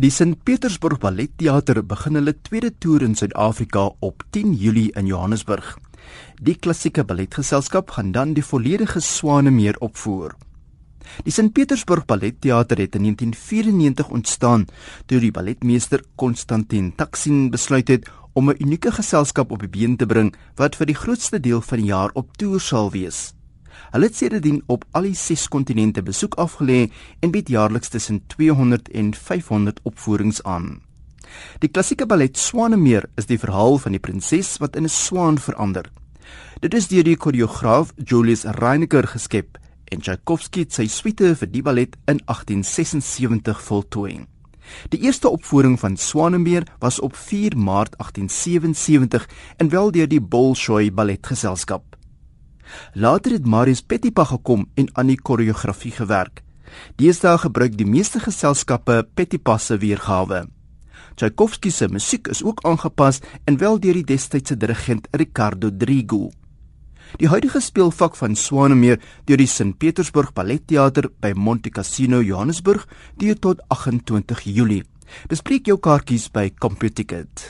Die St Petersburg Balletteater begin hulle tweede toer in Suid-Afrika op 10 Julie in Johannesburg. Die klassieke balletgeselskap gaan dan die volledige Swanemeer opvoer. Die St Petersburg Balletteater het in 1994 ontstaan toe die balletmeester Konstantin Taksin besluit het om 'n unieke geselskap op die been te bring wat vir die grootste deel van die jaar op toer sal wees. Hulle het sedertdien op al die 6 kontinente besoek afgelê en bied jaarliks tussen 200 en 500 opvoerings aan. Die klassieke ballet Swanemeer is die verhaal van die prinses wat in 'n swaan verander. Dit is deur die koreograaf Julius Reiniger geskep en Tchaikovsky het sy suite vir die ballet in 1876 voltooi. Die eerste opvoering van Swanemeer was op 4 Maart 1877 en wel deur die Bolshoi Balletgeselskap. Later het Marius Petipa gekom en aan die koreografie gewerk. Deesdae gebruik die meeste geselskappe Petipa se weergawe. Tchaikovsky se musiek is ook aangepas en wel deur die destydse dirigent Ricardo Drigo. Die huidige speelvak van Swanemeer deur die St Petersburg Balletteater by Monte Cassino Johannesburg duur tot 28 Julie. Bespreek jou kaartjies by CompuTicket.